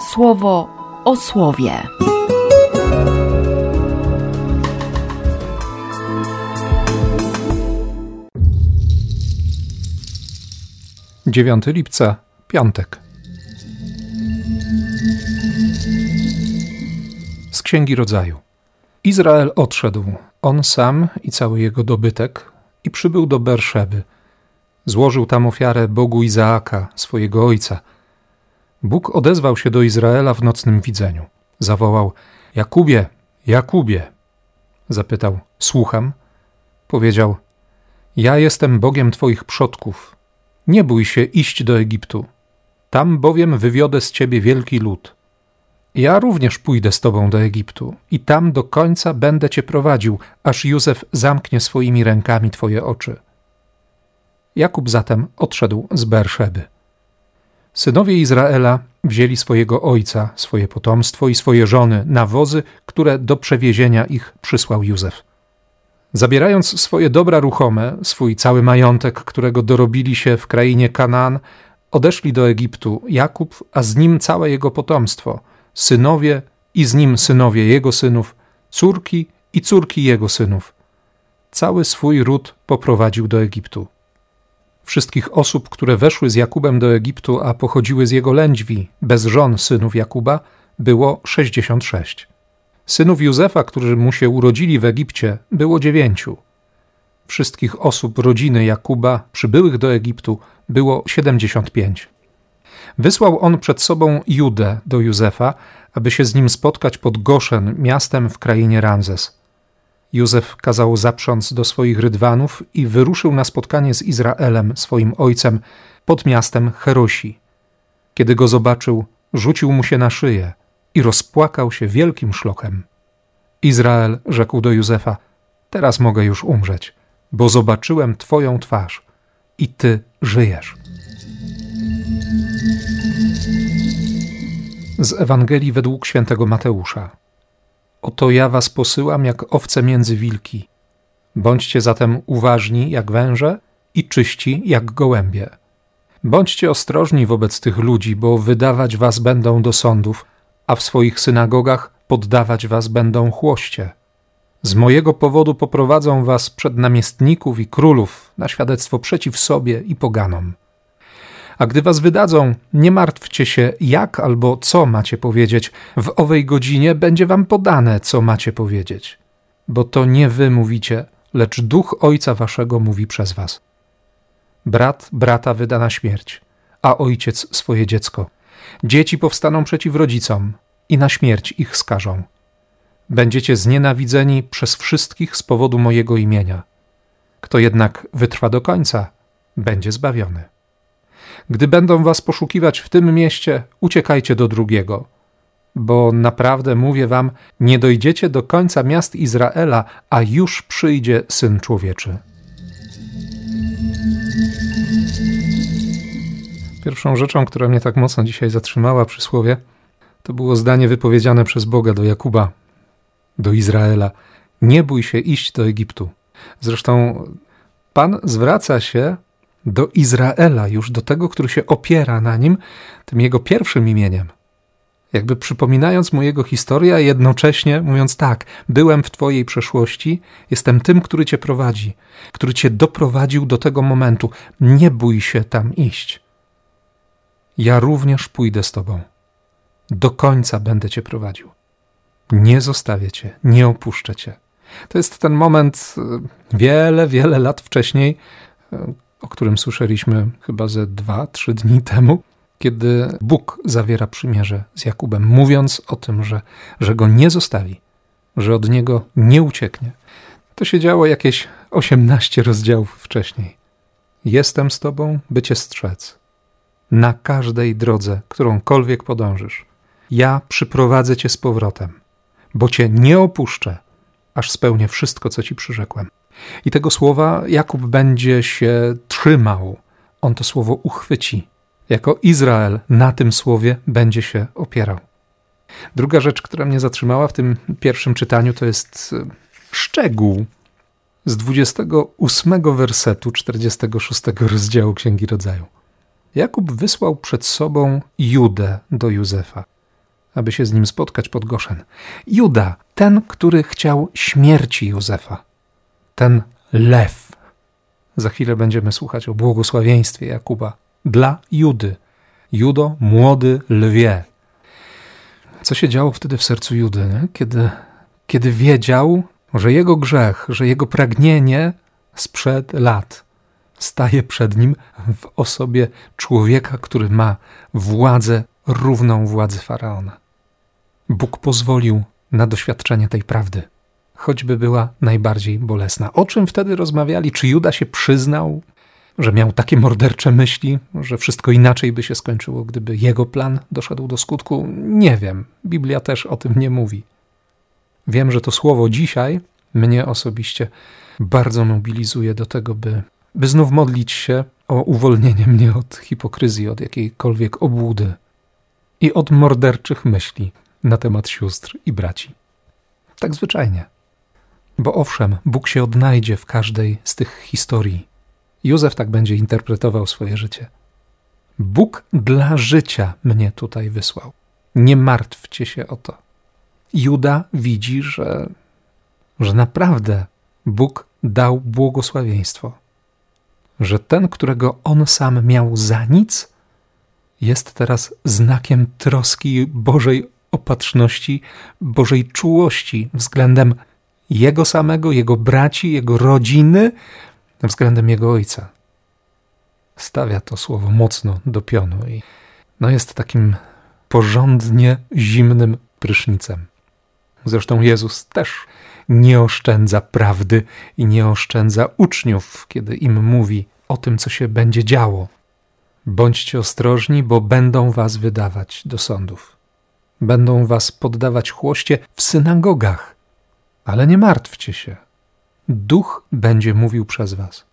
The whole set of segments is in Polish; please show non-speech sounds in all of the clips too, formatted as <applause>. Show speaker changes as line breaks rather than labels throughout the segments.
słowo o słowie.
Dziewiąty lipca, piątek. Z Księgi Rodzaju. Izrael odszedł, on sam i cały jego dobytek, i przybył do Berszeby. Złożył tam ofiarę Bogu Izaaka, swojego ojca. Bóg odezwał się do Izraela w nocnym widzeniu. Zawołał: Jakubie, Jakubie. Zapytał: Słucham. Powiedział: Ja jestem Bogiem Twoich przodków. Nie bój się iść do Egiptu. Tam bowiem wywiodę z ciebie wielki lud. Ja również pójdę z tobą do Egiptu i tam do końca będę cię prowadził, aż Józef zamknie swoimi rękami twoje oczy. Jakub zatem odszedł z Berszeby. Synowie Izraela wzięli swojego ojca, swoje potomstwo i swoje żony na wozy, które do przewiezienia ich przysłał Józef. Zabierając swoje dobra ruchome, swój cały majątek, którego dorobili się w krainie Kanaan, odeszli do Egiptu Jakub, a z nim całe jego potomstwo, synowie i z nim synowie jego synów, córki i córki jego synów. Cały swój ród poprowadził do Egiptu. Wszystkich osób, które weszły z Jakubem do Egiptu, a pochodziły z jego lędźwi, bez żon synów Jakuba, było sześćdziesiąt sześć. Synów Józefa, którzy mu się urodzili w Egipcie, było dziewięciu. Wszystkich osób rodziny Jakuba przybyłych do Egiptu było siedemdziesiąt pięć. Wysłał on przed sobą Judę do Józefa, aby się z nim spotkać pod Goszen, miastem w krainie Ramzes. Józef kazał zaprząc do swoich rydwanów i wyruszył na spotkanie z Izraelem, swoim ojcem, pod miastem Cherosi. Kiedy go zobaczył, rzucił mu się na szyję i rozpłakał się wielkim szlokiem. Izrael rzekł do Józefa: Teraz mogę już umrzeć, bo zobaczyłem Twoją twarz i Ty żyjesz. Z Ewangelii według świętego Mateusza. Oto ja was posyłam jak owce między wilki. Bądźcie zatem uważni jak węże i czyści jak gołębie. Bądźcie ostrożni wobec tych ludzi, bo wydawać was będą do sądów, a w swoich synagogach poddawać was będą chłoście. Z mojego powodu poprowadzą was przed namiestników i królów na świadectwo przeciw sobie i poganom. A gdy was wydadzą, nie martwcie się, jak albo co macie powiedzieć. W owej godzinie będzie wam podane, co macie powiedzieć. Bo to nie wy mówicie, lecz duch ojca waszego mówi przez was. Brat brata wyda na śmierć, a ojciec swoje dziecko. Dzieci powstaną przeciw rodzicom i na śmierć ich skażą. Będziecie znienawidzeni przez wszystkich z powodu mojego imienia. Kto jednak wytrwa do końca, będzie zbawiony. Gdy będą was poszukiwać w tym mieście, uciekajcie do drugiego. Bo naprawdę mówię wam, nie dojdziecie do końca miast Izraela, a już przyjdzie syn człowieczy. Pierwszą rzeczą, która mnie tak mocno dzisiaj zatrzymała przy słowie, to było zdanie wypowiedziane przez Boga do Jakuba, do Izraela: Nie bój się iść do Egiptu. Zresztą Pan zwraca się do Izraela, już do tego, który się opiera na nim, tym jego pierwszym imieniem. Jakby przypominając mu jego historię, a jednocześnie mówiąc tak, byłem w Twojej przeszłości, jestem tym, który Cię prowadzi, który Cię doprowadził do tego momentu. Nie bój się tam iść. Ja również pójdę z Tobą. Do końca będę Cię prowadził. Nie zostawię Cię, nie opuszczę Cię. To jest ten moment e, wiele, wiele lat wcześniej, o którym słyszeliśmy chyba ze dwa, trzy dni <laughs> temu, kiedy Bóg zawiera przymierze z Jakubem, mówiąc o tym, że, że go nie zostawi, że od niego nie ucieknie. To się działo jakieś 18 rozdziałów wcześniej. Jestem z tobą, by cię strzec. Na każdej drodze, którąkolwiek podążysz, ja przyprowadzę cię z powrotem, bo cię nie opuszczę, aż spełnię wszystko, co ci przyrzekłem. I tego słowa Jakub będzie się trzymał. On to słowo uchwyci. Jako Izrael na tym słowie będzie się opierał. Druga rzecz, która mnie zatrzymała w tym pierwszym czytaniu, to jest e, szczegół z 28 wersetu 46 rozdziału Księgi Rodzaju. Jakub wysłał przed sobą Judę do Józefa. aby się z nim spotkać pod Goszen. Juda, ten, który chciał śmierci Józefa, ten lew. Za chwilę będziemy słuchać o błogosławieństwie Jakuba dla Judy. Judo, młody lwie. Co się działo wtedy w sercu Judy, nie? Kiedy, kiedy wiedział, że jego grzech, że jego pragnienie sprzed lat staje przed nim w osobie człowieka, który ma władzę równą władzy faraona. Bóg pozwolił na doświadczenie tej prawdy, choćby była najbardziej bolesna. O czym wtedy rozmawiali? Czy Juda się przyznał, że miał takie mordercze myśli, że wszystko inaczej by się skończyło, gdyby jego plan doszedł do skutku? Nie wiem. Biblia też o tym nie mówi. Wiem, że to słowo dzisiaj mnie osobiście bardzo mobilizuje do tego, by, by znów modlić się o uwolnienie mnie od hipokryzji, od jakiejkolwiek obłudy i od morderczych myśli na temat sióstr i braci. Tak zwyczajnie. Bo owszem, Bóg się odnajdzie w każdej z tych historii. Józef tak będzie interpretował swoje życie. Bóg dla życia mnie tutaj wysłał. Nie martwcie się o to. Juda widzi, że, że naprawdę Bóg dał błogosławieństwo. Że ten, którego on sam miał za nic, jest teraz znakiem troski Bożej opatrzności, Bożej czułości względem jego samego, jego braci, jego rodziny, względem jego ojca. Stawia to słowo mocno do pionu i no jest takim porządnie zimnym prysznicem. Zresztą Jezus też nie oszczędza prawdy i nie oszczędza uczniów, kiedy im mówi o tym, co się będzie działo. Bądźcie ostrożni, bo będą was wydawać do sądów. Będą was poddawać chłoście w synagogach. Ale nie martwcie się. Duch będzie mówił przez was.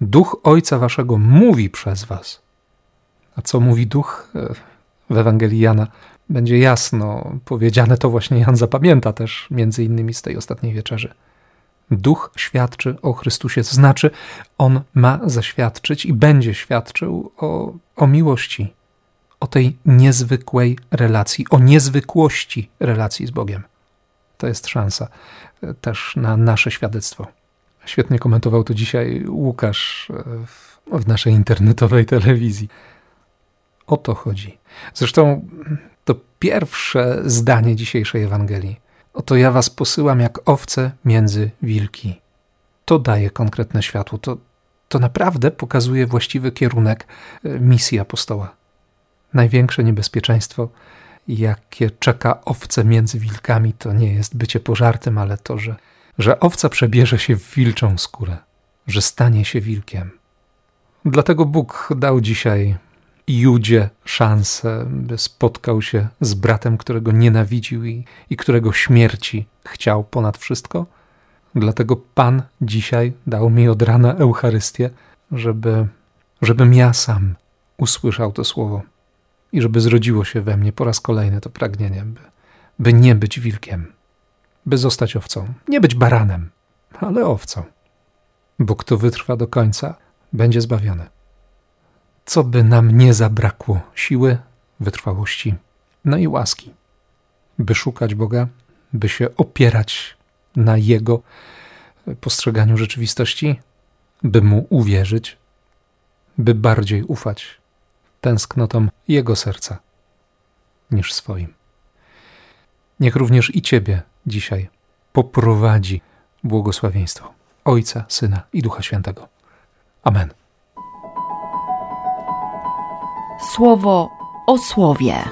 Duch Ojca Waszego mówi przez Was. A co mówi Duch e, w Ewangelii Jana? Będzie jasno powiedziane, to właśnie Jan zapamięta też między innymi z tej ostatniej wieczerzy. Duch świadczy o Chrystusie, to znaczy on ma zaświadczyć i będzie świadczył o, o miłości, o tej niezwykłej relacji, o niezwykłości relacji z Bogiem. To jest szansa e, też na nasze świadectwo. Świetnie komentował to dzisiaj Łukasz e, w, w naszej internetowej telewizji. O to chodzi. Zresztą to pierwsze zdanie dzisiejszej Ewangelii. Oto ja was posyłam jak owce między wilki. To daje konkretne światło. To, to naprawdę pokazuje właściwy kierunek e, misji apostoła. Największe niebezpieczeństwo, jakie czeka owce między wilkami, to nie jest bycie pożartym, ale to, że że owca przebierze się w wilczą skórę, że stanie się wilkiem. Dlatego Bóg dał dzisiaj Judzie szansę, by spotkał się z bratem, którego nienawidził i, i którego śmierci chciał ponad wszystko. Dlatego Pan dzisiaj dał mi od rana Eucharystię, żeby, żebym ja sam usłyszał to słowo i żeby zrodziło się we mnie po raz kolejny to pragnienie, by, by nie być wilkiem by zostać owcą. Nie być baranem, ale owcą. Bo kto wytrwa do końca, będzie zbawiony. Co by nam nie zabrakło siły, wytrwałości, no i łaski, by szukać Boga, by się opierać na Jego postrzeganiu rzeczywistości, by Mu uwierzyć, by bardziej ufać tęsknotom Jego serca niż swoim. Niech również i Ciebie dzisiaj poprowadzi błogosławieństwo Ojca, Syna i Ducha Świętego. Amen.
Słowo o słowie.